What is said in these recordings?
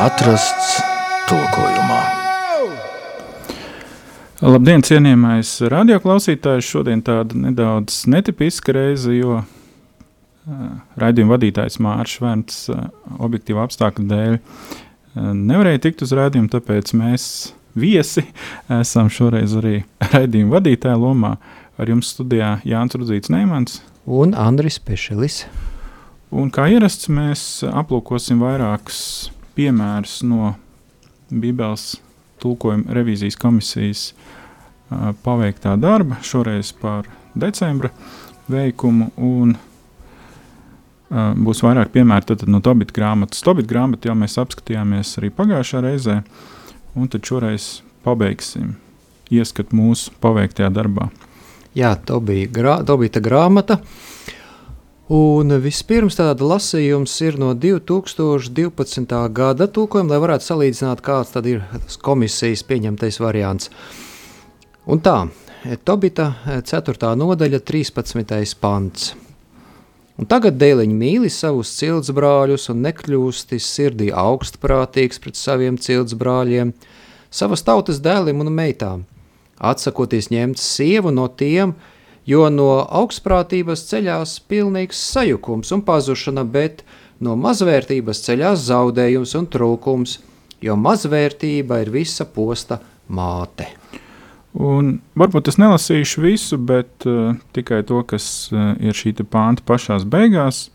atrasts tulkojumā. Labdien, cienījamais radioklausītājs! Šodien tāda nedaudz netipiska reize, jo raidījuma vadītājs Mārcis Vērns objektīva apstākļu dēļ nevarēja tikt uz raidījumu, tāpēc mēs viesi esam šoreiz arī raidījuma vadītāja lomā. Ar jums studijā Jānis Rudzīts Neimans un Andris Pešelis. Un kā ierasts, mēs aplūkosim vairākus piemērus no Bībeles tulkojuma revīzijas komisijas uh, paveiktā darba, šoreiz par decembra veikumu. Un, uh, būs vairāk piemēru tad, no Tobita grāmatas. Tobita grāmatu jau mēs apskatījāmies arī pagājušā reizē, un tad šoreiz pabeigsim ieskatu mūsu paveiktajā darbā. Jā, Tobita grā, grāmata. Un vispirms tāda lasījums ir no 2012. gada tūkojuma, lai varētu salīdzināt, kāds tad ir komisijas pieņemtais variants. Un tā, Tobita 4. nodaļa 13. pants. Un tagad dēliņi mīli savus ciltsbrāļus un nekļūsti sirdī augstprātīgs pret saviem ciltsbrāļiem, savas tautas dēliem un meitām, atsakoties ņemt sievu no tiem, jo no augstprātības ceļās pilnīgs sajukums un pazušana, bet no mazvērtības ceļās zaudējums un trūkums, jo mazvērtība ir visa posta māte. Un varbūt es nelasīšu visu, bet uh, tikai to, kas uh, ir šī pānta pašās beigās.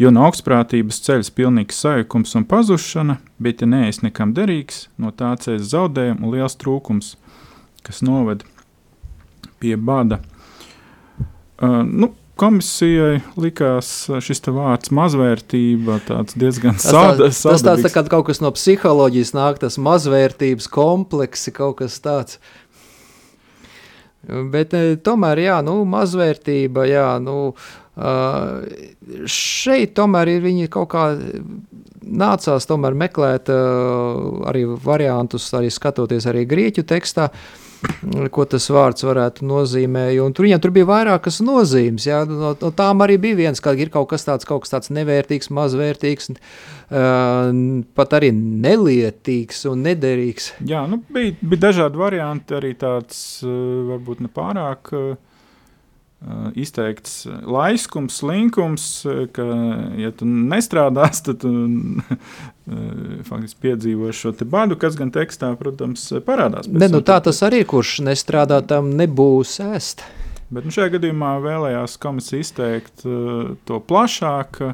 Jo no augstprātības ceļas pilnīgs sajukums un pazušana, bet ja neesi nekam derīgs, no tā ceļas zaudējums un liels trūkums, kas noved pie bada. Uh, nu, komisijai likās šis vārds mazvērtība diezgan sādas. Tas, tā, tas tāds tā kā kaut kas no psiholoģijas nāk, tas mazvērtības kompleksi, kaut kas tāds. Bet eh, tomēr, jā, nu, mazvērtība, jā, nu, uh, šeit tomēr ir viņi kaut kā nācās tomēr meklēt uh, arī variantus, arī skatoties arī grieķu tekstā, uh, ko tas vārds varētu nozīmēt. Tur viņam tur bija vairākas nozīmes. Jā, no, no tām arī bija viens, ka ir kaut kas tāds, kaut kas tāds nevērtīgs, mazvērtīgs, uh, pat arī nelietīgs un nederīgs. Jā, nu, bija, bija dažādi varianti, arī tāds uh, varbūt ne pārāk. Uh, izteikts laiskums, slinkums, uh, ka, ja tu nestrādās, tad tu uh, faktiski piedzīvo šo badu, kas gan tekstā, protams, parādās. Ne, nu, tā tas arī, kurš nestrādā, tam nebūs ēst. Bet nu, šajā gadījumā vēlējās komisija izteikt uh, to plašāk,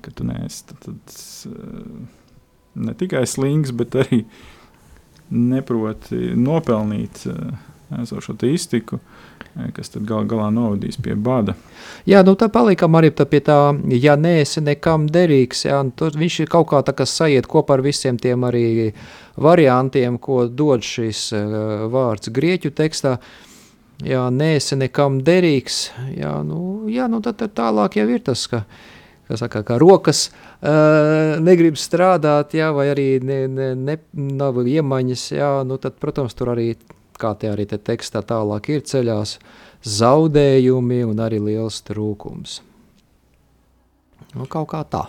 ka tu neesi tad, tad, ne tikai slings, bet arī neproti nopelnīt uh, esošo iztiku. Uh, kas tad gal galā novadīs pie bada. Jā, nu tā palikam arī tā pie tā, ja neesi nekam derīgs, jā, tur viņš ir kaut kā tā, kas sajiet kopā ar visiem tiem arī variantiem, ko dod šis uh, vārds grieķu tekstā, jā, neesi nekam derīgs, jā, nu, jā, nu tad, tad tālāk jau ir tas, ka, kā saka, kā rokas uh, negrib strādāt, jā, vai arī ne, ne, ne, nav iemaņas, jā, nu tad, protams, tur arī kā te arī te tekstā tālāk ir ceļās, zaudējumi un arī liels trūkums. Nu, kaut kā tā.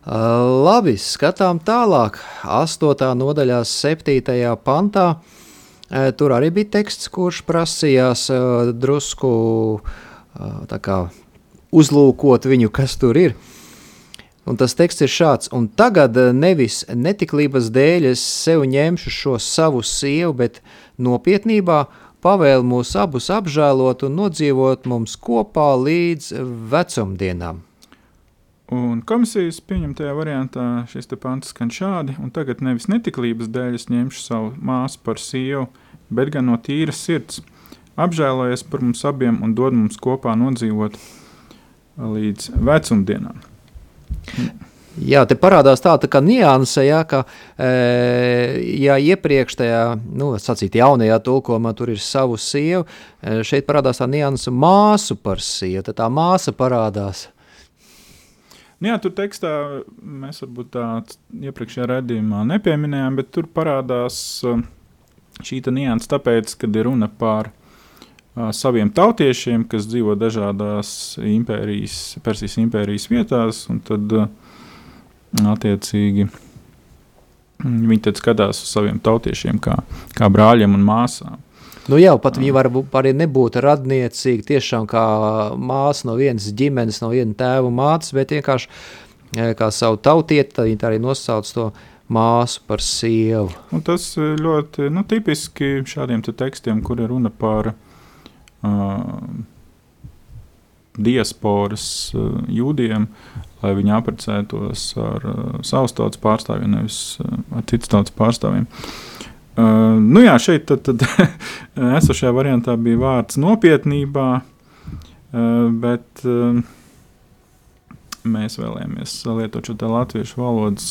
Uh, labi, skatām tālāk. 8. nodaļā, 7. pantā. Uh, tur arī bija teksts, kurš prasījās uh, drusku uzlūkot viņu, kas tur ir. Un tas teksts ir šāds, un tagad eh, nevis netiklības dēļ es sev ņemšu šo savu sievu, bet nopietnībā pavēl mūs abus apžēlot un nodzīvot mums kopā līdz vecumdienām. Un komisijas pieņemtajā variantā šis te pants skan šādi, un tagad nevis netiklības dēļ es ņemšu savu māsu par sievu, bet gan no tīras sirds. Apžēlojies par mums abiem un dod mums kopā nodzīvot līdz vecumdienām. Jā, te parādās tāda tā nianse, jā, ka e, ja iepriekš tajā, nu, sacīt, jaunajā tulkojumā tur ir savu sievu, e, šeit parādās tā nianse māsu par sievu, tad tā māsa parādās. Nu jā, tur tekstā mēs varbūt tā iepriekšējā redzījumā nepieminējām, bet tur parādās e, šī nianse tāpēc, kad ir runa par saviem tautiešiem, kas dzīvo dažādās impērijas, Persijas impērijas vietās. Tad, attiecīgi viņi tad skatās uz saviem tautiešiem kā, kā brāļiem un māsām. Nu jā, pat viņi var arī nebūt radniecīgi, tiešām kā māsa no vienas ģimenes, no viena tēva mātes, bet vienkārši kā savu tautieti, tad viņi arī nosauc to māsu par sievu. Un tas ļoti nu, tipiski šādiem te tekstiem, kur ir runa par uh, diasporas uh, jūdiem, lai viņi apprecētos ar uh, savas tautas pārstāvjiem, nevis uh, ar citas tautas pārstāvjiem. Uh, nu jā, šeit tad, tad esošajā variantā bija vārds nopietnībā, uh, bet uh, mēs vēlējāmies lietot šo latviešu valodas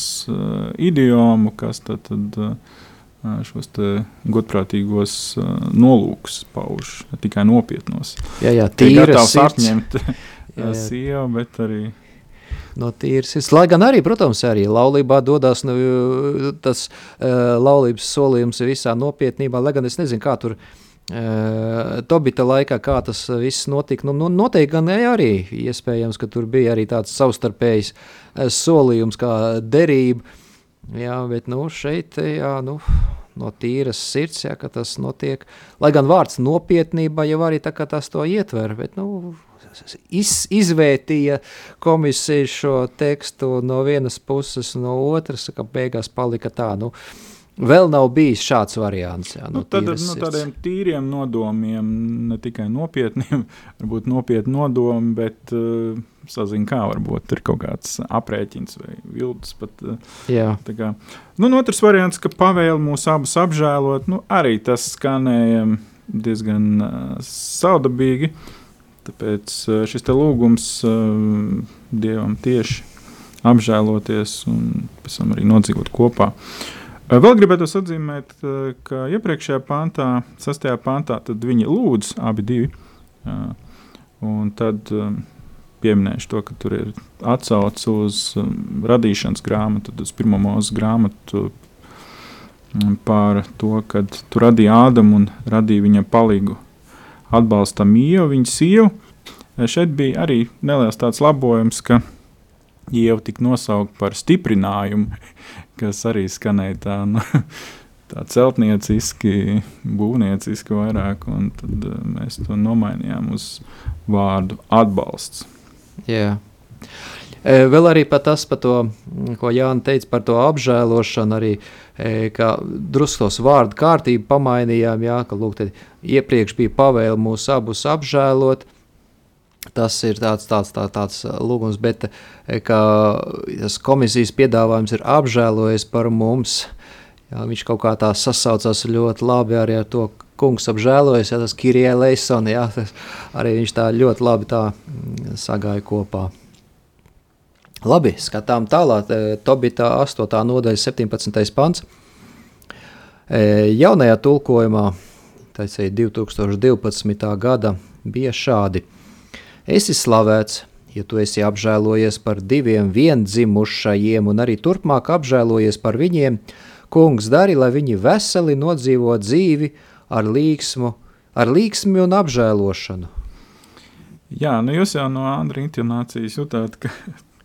idiomu, kas tad, tad šos godprātīgos uh, nolūkus pauž, tikai nopietnos. Jā, jā, tīras sirds. apņemt sievu, bet arī no tīras sirds. Lai gan arī, protams, arī laulībā dodas nu, tas uh, laulības solījums visā nopietnībā, lai gan es nezinu, kā tur uh, Tobita laikā, kā tas viss notika. Nu, nu, noteikti gan arī iespējams, ka tur bija arī tāds savstarpējs uh, solījums kā derība. Jā, bet nu, šeit jā, nu, no tīras sirds, jā, ka tas notiek. Lai gan vārds nopietnība jau arī tā tas to ietver, bet nu, iz, izvērtīja komisija šo tekstu no vienas puses, no otras, ka beigās palika tā, nu, Vēl nav bijis šāds variants. Jā, nu, tad, no tādiem tīriem nodomiem, ne tikai nopietniem, varbūt nopietni nodomi, bet uh, sazina, kā varbūt ir kaut kāds aprēķins vai viltus. Pat, uh, kā, nu, otrs variants, ka pavēle mūs abus apžēlot, nu, arī tas skanēja diezgan uh, saudabīgi. Uh, Tāpēc eh, šis lūgums uh, Dievam tieši apžēloties un pēc tam arī nodzīvot kopā. Uh, vēl gribētu atzīmēt, uh, ka iepriekšējā pantā, sastajā pantā, viņi lūdz abi divi. Un tad pieminēšu to, ka tur ir atsauce uz radīšanas grāmatu, uz pirmo mūža grāmatu par to, ka tu radīji Ādamu un radīji viņa palīgu atbalsta Mīju, viņa sievu. Šeit bija arī neliels tāds labojums, ka Ieva tika nosaukta par stiprinājumu, kas arī skanēja tā, nu, tā celtnieciski, būvnieciski vairāk, un tad uh, mēs to nomainījām uz vārdu atbalsts. Jā. Vēl arī par tas, par to, ko Jānis teica par to apžēlošanu, arī ka drusku vārdu kārtību pamainījām. Jā, ka lūk, iepriekš bija pavēle mūs abus apžēlot. Tas ir tāds, tāds, tā, tāds lūgums, bet tas komisijas piedāvājums ir apžēlojies par mums. Jā, viņš kaut kā tā sasaucās ļoti labi arī ar to kungs apžēlojas, ja tas ir Kirijai Leisona. Arī viņš tā ļoti labi tā mm, sagāja kopā. Labi, skatām tālāk. E, Tobita 8. nodaļa, 17. pants. E, jaunajā tulkojumā, tas ir 2012. gada, bija šādi. Esi slavēts, ja tu esi apžēlojies par diviem viendzimušajiem un arī turpmāk apžēlojies par viņiem, kungs dari, lai viņi veseli nodzīvo dzīvi ar līksmu, ar līksmi un apžēlošanu. Jā, nu jūs jau no Andra intonācijas jutāt, ka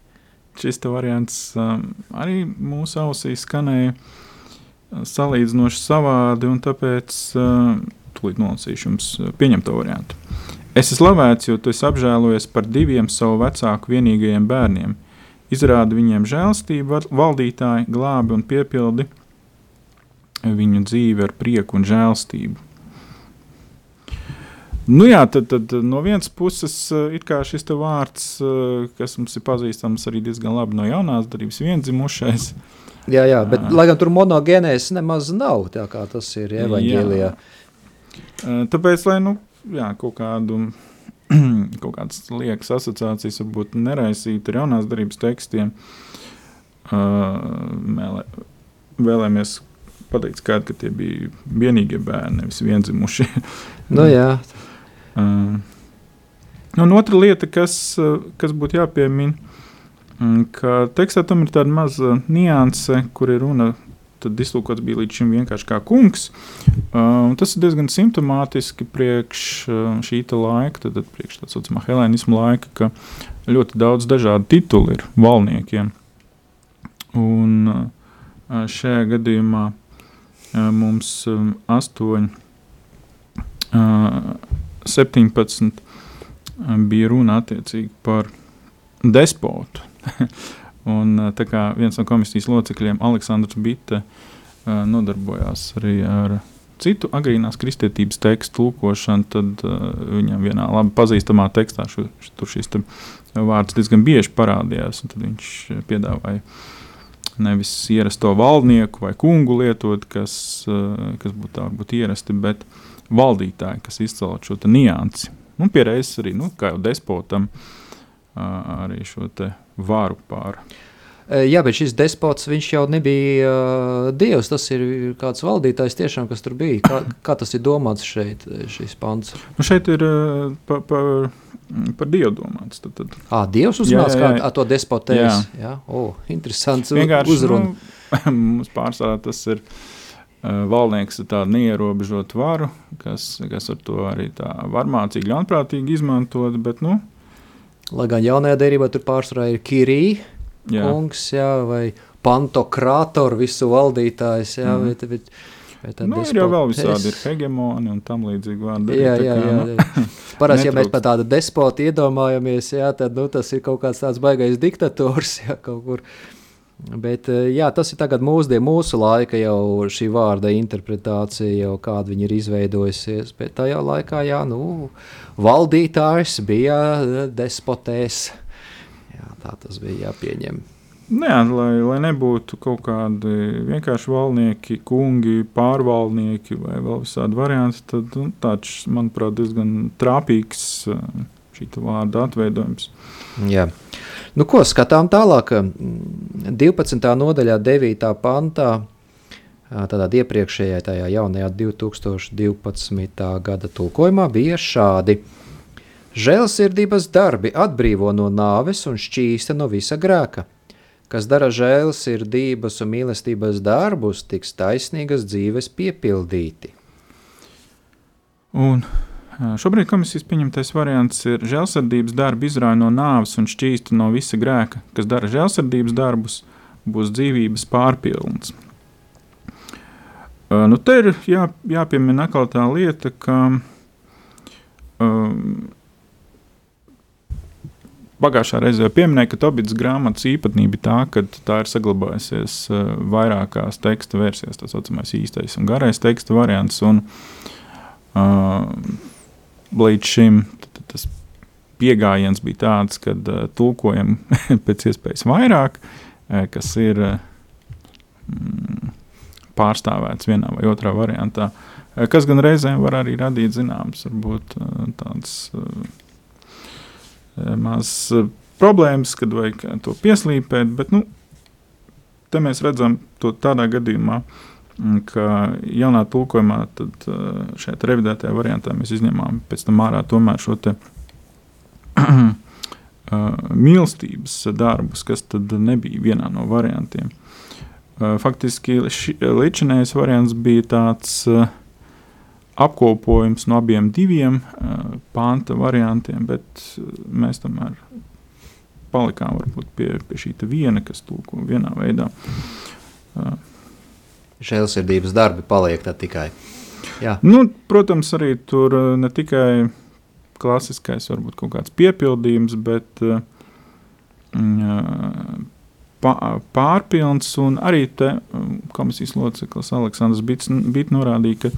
šis variants um, arī mūsu ausīs skanēja uh, salīdzinoši savādi, un tāpēc uh, tūlīt nolasīšu jums uh, pieņemto variantu. Es esmu slavēts, jo tu esi apžēlojies par diviem savu vecāku vienīgajiem bērniem. Izrādi viņiem žēlstību, valdītāji, glābi un piepildi viņu dzīvi ar prieku un žēlstību. Nu jā, tad, tad no vienas puses ir šis vārds, kas mums ir pazīstams arī diezgan labi no jaunās darbības, vienzimušais. Jā, jā, bet jā. lai gan tur monogēnēs nemaz nav, tā kā tas ir evaņģēlijā. Tāpēc, lai nu, jā, kaut kādu kaut kādas liekas asociācijas varbūt neraisīt ar jaunās darbības tekstiem, mēlē, vēlamies pateikt skaidri, ka tie bija vienīgie bērni, nevis vienzimušie. nu jā, Uh, un otra lieta, kas, kas būtu jāpiemina, ka tekstā tam ir tāda maza nianse, kur ir runa. Tad izlūkots bija līdz šim vienkārši kā kungs. Uh, tas ir diezgan simptomātiski priekš uh, šī laika, tad, tad priekš tā saucamā helēnismu laika, ka ļoti daudz dažādu titulu ir valniekiem. Un uh, šajā gadījumā uh, mums um, 8, uh, 17 bija runa attiecīgi par despotu. un, kā viens no komisijas locekļiem, Aleksandrs Bitte, nodarbojās arī ar citu agrīnās kristietības tekstu tulkošanu, tad viņam vienā labi pazīstamā tekstā šu, tur šis te vārds diezgan bieži parādījās. Tad viņš piedāvāja nevis ierasto valdnieku vai kungu lietot, kas, kas būtu tā būt ierasti, bet valdītāji, kas izcelt šo niansi. Un pierādījis arī, nu, kā jau despotam, arī šo varu pār Jā, bet šis despots jau nebija uh, dievs. Tas ir kāds valdītājs, tiešām, kas tur bija. Kā, kā tas ir domāts šeit, šis pants? Nu šeit ir uh, pa, pa, par dievu domāts. Tad, tad. À, dievs uznāca kā ar to despotēs. Jā, jā. Oh, interesants uzruna. Nu, mums pārsvarā tas ir uh, valdnieks ar tādu neierobežotu varu, kas, kas ar to arī tā varmācīgi, ļaunprātīgi izmantot. Bet, nu, Lai gan jaunajā derībā tur pārsvarā ir Kirija jā. kungs, jā, vai pantokrātoru visu valdītājs. Jā, mm. bet, bet, nu, ir jau vēl visādi ir hegemoni un tam līdzīgi vārdi. Jā, jā, jā. Nu, Parasti, ja mēs par tādu despotu iedomājamies, jā, tad nu, tas ir kaut kāds tāds baigais diktators, jā, kaut kur. Bet eh, jā, tas ir tagad mūsdien, mūsu laika jau šī vārda interpretācija, jau kāda viņa ir izveidojusies. Bet tajā laikā, jā, nu, valdītājs bija eh, despotēs. Jā, tā tas bija jāpieņem. Nu jā, lai, lai nebūtu kaut kādi vienkārši valnieki, kungi, pārvaldnieki vai vēl visādi varianti, tad nu, tāds, manuprāt, diezgan trāpīgs šī vārda atveidojums. Jā. Nu, ko skatām tālāk? 12. nodaļā, 9. pantā, tādā iepriekšējā, tajā jaunajā 2012. gada tulkojumā bija šādi – Žēlsirdības darbi atbrīvo no nāves un šķīsta no visa grēka. Kas dara žēlsirdības un mīlestības darbus, tiks taisnīgas dzīves piepildīti. Un šobrīd komisijas pieņemtais variants ir žēlsirdības darbi izrauj no nāves un šķīsta no visa grēka. Kas dara žēlsirdības darbus, būs dzīvības pārpilns. Nu, te ir jā, jāpiemina atkal tā lieta, ka um, Pagājušā reizē pieminēja, ka Tobits grāmatas īpatnība ir tā, ka tā ir saglabājusies uh, vairākās teksta versijās, tā saucamais īstais un garais teksta variants. Un, uh, līdz šim tas pieejams bija tāds, ka uh, tulkojam pēc iespējas vairāk, uh, kas ir uh, pārstāvēts vienā vai otrā variantā, uh, kas gan reizēm var arī radīt zināmas, varbūt uh, tādas. Uh, Eh, mazas eh, problēmas, kad vajag to pieslīpēt. Bet, nu, te mēs redzam to tādā gadījumā, mm, ka jaunā tulkojumā, tad eh, šajā revidētajā variantā mēs izņemām pēc tam ārā tomēr šo te mīlestības darbus, kas tad nebija vienā no variantiem. Faktiski līdzinējais variants bija tāds apkopojums no abiem diviem pānta variantiem, bet mēs tomēr palikām pie, pie šī viena, kas tulko vienā veidā. Uh, Žēlsirdības darbi paliek tikai. Jā. Nu, protams, arī tur ne tikai klasiskais, varbūt kaut kāds piepildījums, bet uh, pārpilns arī te komisijas loceklis Aleksandrs Bits, norādīja, ka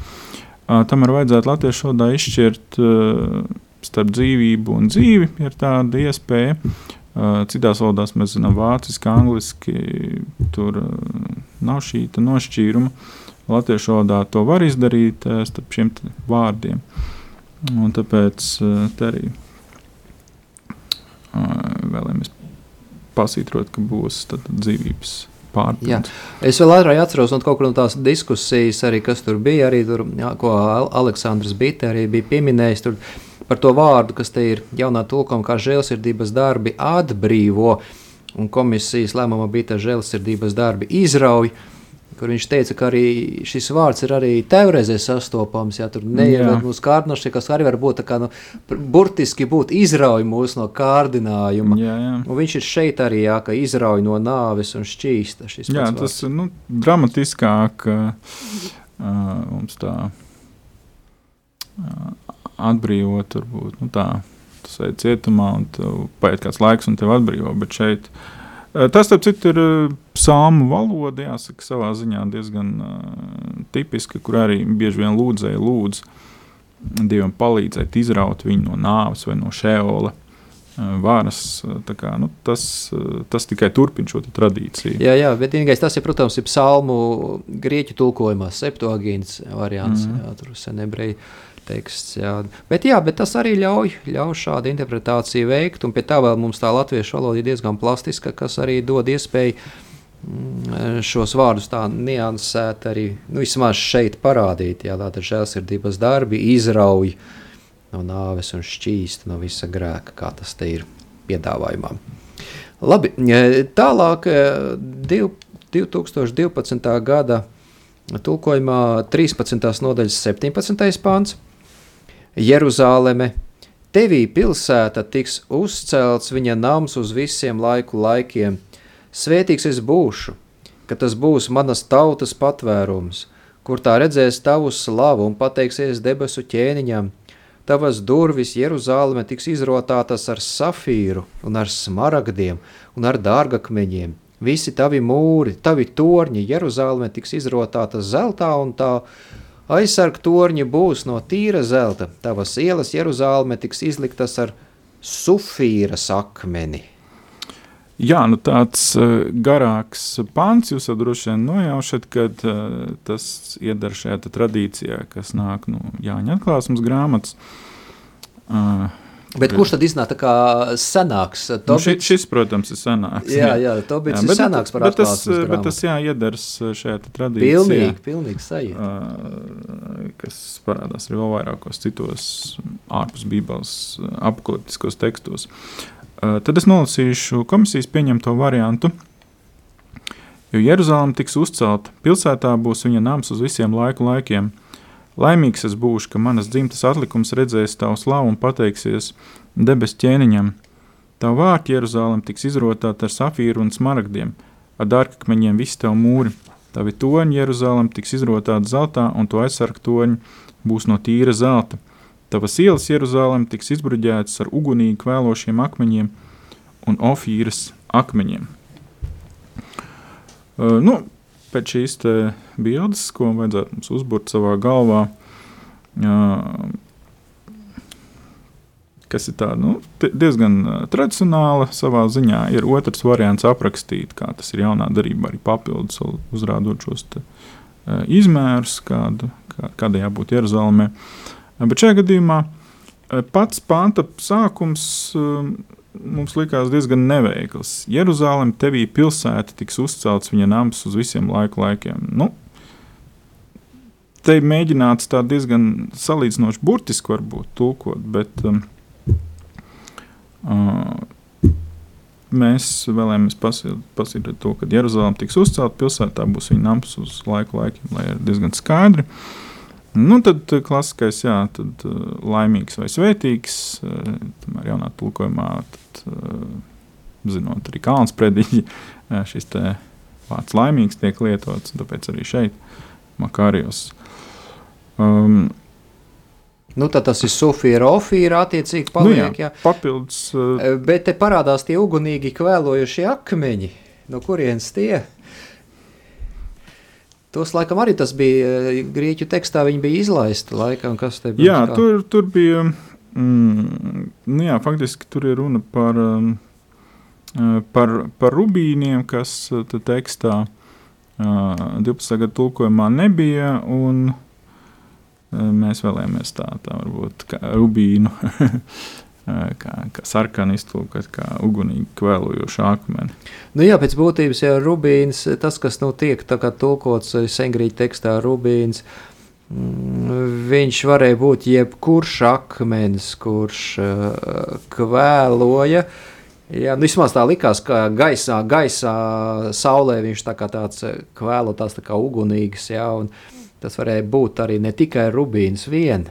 Tam ir vajadzētu latviešu valodā izšķirt starp dzīvību un dzīvi. Ir tāda iespēja. Citās valodās mēs zinām, vāciski, angliski. Tur nav šī nošķīruma. Latviešu valodā to var izdarīt starp šiem vārdiem. Un tāpēc te arī vēlamies pasītrot, ka būs dzīvības pārpildīts. Es vēl ātrāk atceros no kaut kur no tās diskusijas, arī, kas tur bija, arī tur, jā, ko Aleksandrs Bitte arī bija pieminējis. Tur, par to vārdu, kas te ir jaunā tulkojuma, kā žēlsirdības darbi atbrīvo, un komisijas lēmumā bija tā žēlsirdības darbi izrauj. kur viņš teica, ka arī šis vārds ir arī teorēzē sastopams. Jā, tur neieved mūsu kārdinošie, kas arī var būt tā kā, nu, burtiski būt izrauj mūs no kārdinājuma. Jā, jā. Un viņš ir šeit arī, jā, ka izrauj no nāves un šķīsta šis Jā, pats tas vārds. nu, dramatiskāk uh, mums tā uh, atbrīvot, varbūt nu, tā. Tas ir cietumā, un paiet kāds laiks, un tev atbrīvo. Bet šeit uh, tas, starp citu, ir uh, psalmu valoda, jāsaka, savā ziņā diezgan uh, tipiska, kur arī bieži vien lūdzēja lūdz Dievam palīdzēt izraut viņu no nāves vai no šeola varas. Kā, nu, tas, tas tikai turpina šo tradīciju. Jā, jā, bet vienīgais tas ir, protams, ir psalmu grieķu tulkojumā, septuagīns variants, mm. -hmm. jā, tur sen ebreju teksts, jā. Bet jā, bet tas arī ļauj, ļauj šādu interpretāciju veikt, un pie tā vēl mums tā latviešu valoda ir diezgan plastiska, kas arī dod iespēju mm, šos vārdus tā niansēt arī, nu, vismaz šeit parādīt, jā, tātad žēlsirdības darbi izrauj no nāves un šķīst no visa grēka, kā tas te ir piedāvājumā. Labi, e, tālāk e, div, 2012. gada tulkojumā 13. nodaļas 17. pāns. Jeruzāleme, tevī pilsēta tiks uzcelts viņa nams uz visiem laiku laikiem. Svētīgs es būšu, ka tas būs manas tautas patvērums, kur tā redzēs tavu slavu un pateiksies debesu ķēniņam. Tavas durvis Jeruzāleme tiks izrotātas ar safīru, un ar smaragdiem un ar dārgakmeņiem. Visi tavi mūri, tavi torņi Jeruzāleme tiks izrotātas zeltā, un tā aizsarg torņi būs no tīra zelta. Tavas ielas Jeruzāleme tiks izliktas ar sufīras akmeni. Jā, nu tāds uh, garāks pāns, jūs droši vien nojaušat, ka uh, tas iedara šajā tradīcijā, kas nāk no Jāņa atklāsmes grāmatas. Uh, Bet kurš tad iznāk tā kā senāks? nu, Tobits? ši, šis, protams, ir senāks. jā, jā, Tobits ir senāks par bet tas, atklāsmes bet tas grāmatu. jā, iedars šajā tradīcijā. Pilnīgi, pilnīgi sajūta. Uh, kas parādās arī vēl vairākos citos ārpus Bībeles apakaliptiskos tekstos. Uh, Tad es nolasīšu komisijas pieņemto variantu. Jo Jeruzalem tiks uzcelta, pilsētā būs viņa nams uz visiem laiku laikiem. Laimīgs es būšu, ka manas dzimtas atlikums redzēs tavu slavu un pateiksies debes ķēniņam. Tavu vārtu Jeruzalem tiks izrotāta ar safīru un smaragdiem, ar dārkakmeņiem visi tavu mūri. Tavi toņi Jeruzalem tiks izrotāti zeltā, un to aizsargu toņi būs no tīra zelta. Tavas ielas Jeruzalem tiks izbruģētas ar ugunīgi kvēlošiem akmeņiem un ofīras akmeņiem. Uh, nu, pēc šīs bildes, ko vajadzētu mums uzbūvēt savā galvā, kas ir tā, nu, diezgan tradicionāla savā ziņā, ir otrs variants aprakstīt, kā tas ir jaunā darbā, arī papildus uzrādot šos te, izmērus, kādu, kā, kādai jābūt Jeruzalemē. Bet šajā gadījumā pats panta sākums um, mums likās diezgan neveikls. Jeruzalem tevī pilsēta tiks uzcelts viņa nams uz visiem laiku laikiem. Nu, te ir mēģināts tā diezgan salīdzinoši burtiski varbūt tulkot, bet um, uh, mēs vēlamies pasīdēt to, ka Jeruzalem tiks uzcelta pilsētā, būs viņa nams uz laiku laikiem, lai ir diezgan skaidri. Nu, tad uh, klasiskais, jā, tad uh, laimīgs vai svētīgs, uh, tomēr jaunā tulkojumā, tad, zinot arī kalns prediķi, šis te vārds laimīgs tiek lietots, tāpēc arī šeit Makārijos. Um, Nu, tad tas ir sufīra, ofīra, attiecīgi nu, paliek. jā, jā. papildus, Bet te parādās tie ugunīgi kvēlojušie akmeņi. No kurienes tie? Tos laikam arī tas bija e, grieķu tekstā, viņi bija izlaisti. Laikam, kas te bija? Jā, kā? tur, tur bija. Mm, nu jā, faktiski tur ir runa par, um, eh, par, par rubīniem, kas eh, te tekstā uh, 12. gada tulkojumā nebija. Un, mēs vēlējāmies tā, tā varbūt kā rubīnu, eh, kā, kā sarkanu iztulkot, kā ugunīgi kvēlojošu akmeni. Nu, jā, pēc būtības jau rubīns, tas, kas nu, tiek tulkots sengrīķa tekstā, rubīns. mm, Viņš varēja būt jebkurš akmens, kurš uh, kvēloja, Jā, nu, vismaz tā likās, ka gaisā, gaisā saulē viņš tā kā tāds kvēlo, tās tā kā ugunīgs, jā, tas varēja būt arī ne tikai rubīns vien.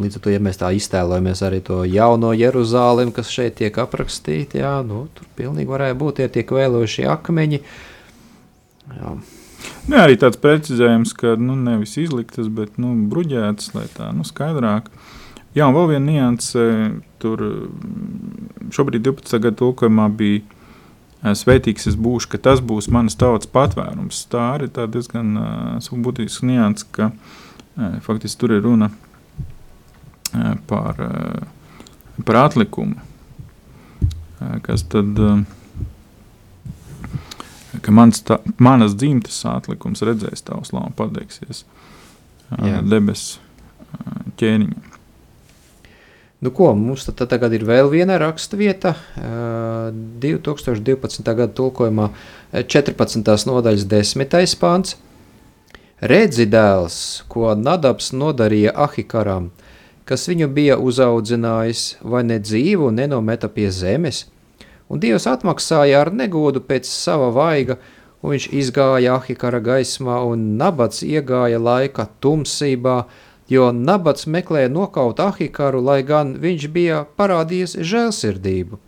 Līdz ar to, ja mēs tā iztēlojamies arī to jauno Jeruzālēm, kas šeit tiek aprakstīti, jā, nu, tur pilnīgi varēja būt tie tiek vēlojušie akmeņi. Jā. Nu, arī tāds precizējums, ka nu, nevis izliktas, bet nu, bruģētas, lai tā nu, skaidrāk. Jā, un vēl viena nianse tur mm, šobrīd 12. gada tulkojumā bija Svētīgs es būšu, ka tas būs manas tautas patvērums. Tā arī ir diezgan uh, būtisks nianses, ka uh, faktiski tur ir runa uh, par, uh, par atlikumu, uh, kas tad ka mans tā, manas dzimtes atlikums redzēs tavu slavu, pateikties uh, debesu ķēniņam. Nu, ko, mums tad, tagad ir vēl viena raksturvieta, uh, 2012. gada tulkojumā, 14. nodaļas 10. pāns. Redzi dēls, ko Nadabs nodarīja Ahikaram, kas viņu bija uzaudzinājis, vai ne dzīvu nenometa pie zemes, un Dievs atmaksāja ar negodu pēc sava vaiga, un viņš izgāja Ahikara gaismā, un Nabats iegāja laika tumsībā, jo Nabats meklēja nokaut Ahikaru, lai gan viņš bija parādījis žēlsirdību.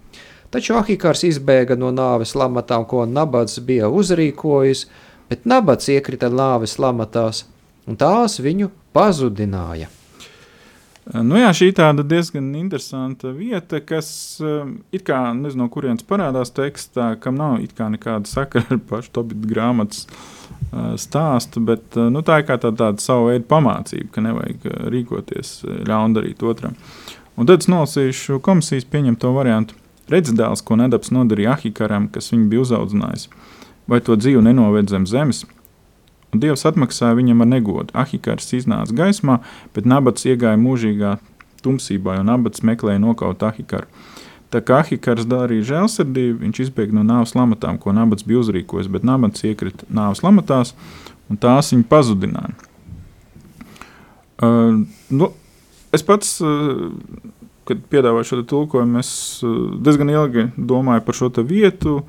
Taču Ahikars izbēga no nāves lamatām, ko Nabats bija uzrīkojis, bet Nabats iekrita nāves lamatās, un tās viņu pazudināja. Nu jā, šī tāda diezgan interesanta vieta, kas it kā nezinu, no kurienes parādās tekstā, kam nav nekāda sakara ar pašu Tobita grāmatas uh, stāstu, bet nu, tā ir kā tā, tāda sava veida pamācība, ka nevajag rīkoties ļaundarīt otram. Un tad es nolasīšu komisijas pieņemto variantu. Redzēdēls, ko Nedabs nodarīja Ahikaram, kas viņu bija uzaudzinājis, vai to dzīvu nenoved zem zemes, un Dievs atmaksāja viņam ar negodu. Ahikars iznāca gaismā, bet Nabats iegāja mūžīgā tumsībā, un Nabats meklēja nokaut Ahikaru. Tā kā Ahikars darīja žēlsirdību, viņš izbēga no nāves lamatām, ko nabats bija uzrīkojis, bet nabats iekrita nāves lamatās, un tās viņu pazudināja. Uh, nu, es pats, uh, kad piedāvāju šo tulkojumu, es uh, diezgan ilgi domāju par šo vietu.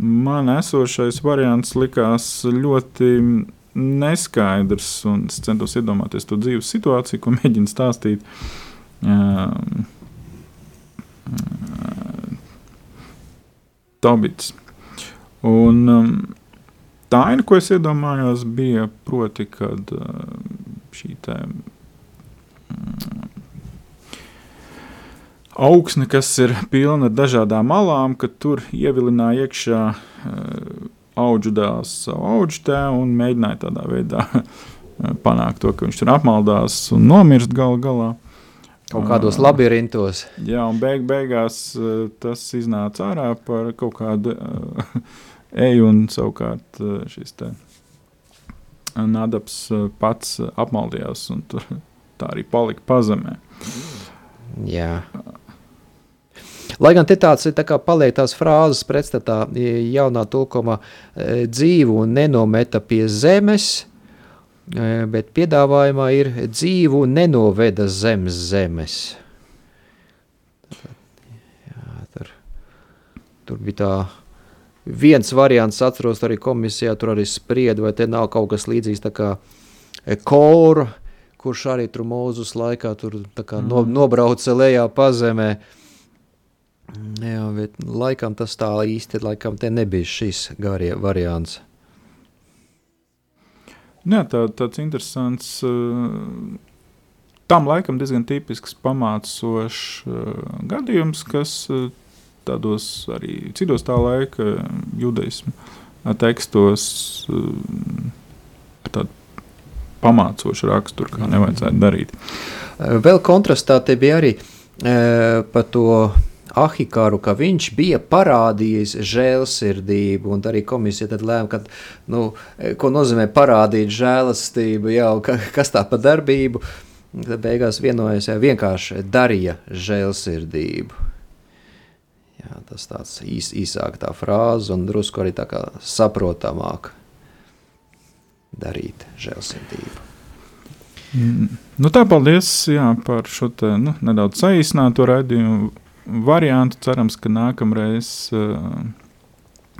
Man esošais variants likās ļoti neskaidrs, es centos iedomāties to dzīves situāciju, ko mēģinu stāstīt. Tobits. Un, um, tā aina, ko es iedomājos, bija proti, kad uh, šī tā, um, augsne, kas ir pilna ar dažādām malām, ka tur ievilināja iekšā uh, augu dēls savu augu tēvu un mēģināja tādā veidā panākt to, ka viņš tur apmaldās un nomirst gal galā. Kaut kādos labirintos. Jā, un beig, beigās eh, tas iznāca ārā par kaut kādu eju, un savukārt šis te Nadaps pats apmaldījās, un tur tā arī palika pazemē. Jā. Lai gan te tāds ir tā kā paliek tās frāzes pretstatā jaunā tulkuma dzīvu nenometa pie zemes, bet piedāvājumā ir dzīvu nenoveda zemes zemes. Jā, tur, tur bija tā viens variants, atceros arī komisijā, tur arī sprieda, vai te nav kaut kas līdzīgs tā kā kora, kurš arī tur mūzus laikā tur tā kā no, mhm. nobrauca lejā pazemē. Jā, bet laikam tas tā īsti, laikam nebija šis garie variants. Jā, tā, tāds interesants. Uh, tam laikam diezgan tipisks pamācošs uh, gadījums, kas uh, tādos arī citos tā laika judaismu tekstos ar tādu pamācošu raksturu, kā nevajadzētu darīt. Vēl kontrastā te bija arī par to Ahikaru, ka viņš bija parādījis žēlsirdību, un arī komisija tad lēma, ka, nu, ko nozīmē parādīt žēlastību, jau, ka, kas tā pa darbību, tad beigās vienojas, ja vienkārši darīja žēlsirdību. Jā, tas tāds īs, īsāk tā frāze un drusku arī tā kā saprotamāk darīt žēlsirdību. Mm. Nu tā, paldies jā, par šo te, nu, nedaudz saīsināto raidījumu variantu. Cerams, ka nākamreiz uh,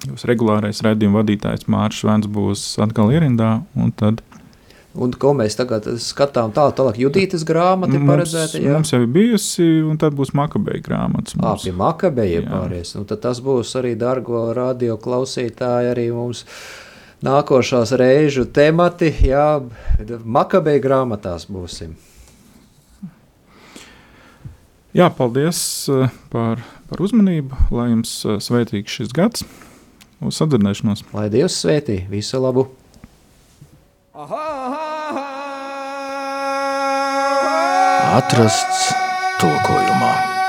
jūs regulārais raidījuma vadītājs Mārcis Vents būs atkal ierindā. Tad Un ko mēs tagad skatām tālāk, tālāk Judītas grāmata ir paredzēta? Jā, mums jau ir bijusi, un tad būs Makabeja grāmatas. Ā, pie Makabeja pāries. Nu, tad tas būs arī, dargo radio klausītāji, arī mums nākošās reižu temati, jā, Makabeja grāmatās būsim. Jā, paldies par, par uzmanību, lai jums sveitīgs šis gads, uz sadzirdēšanos. Lai Dievs svētī, visu labu! Atrasts tulkojums.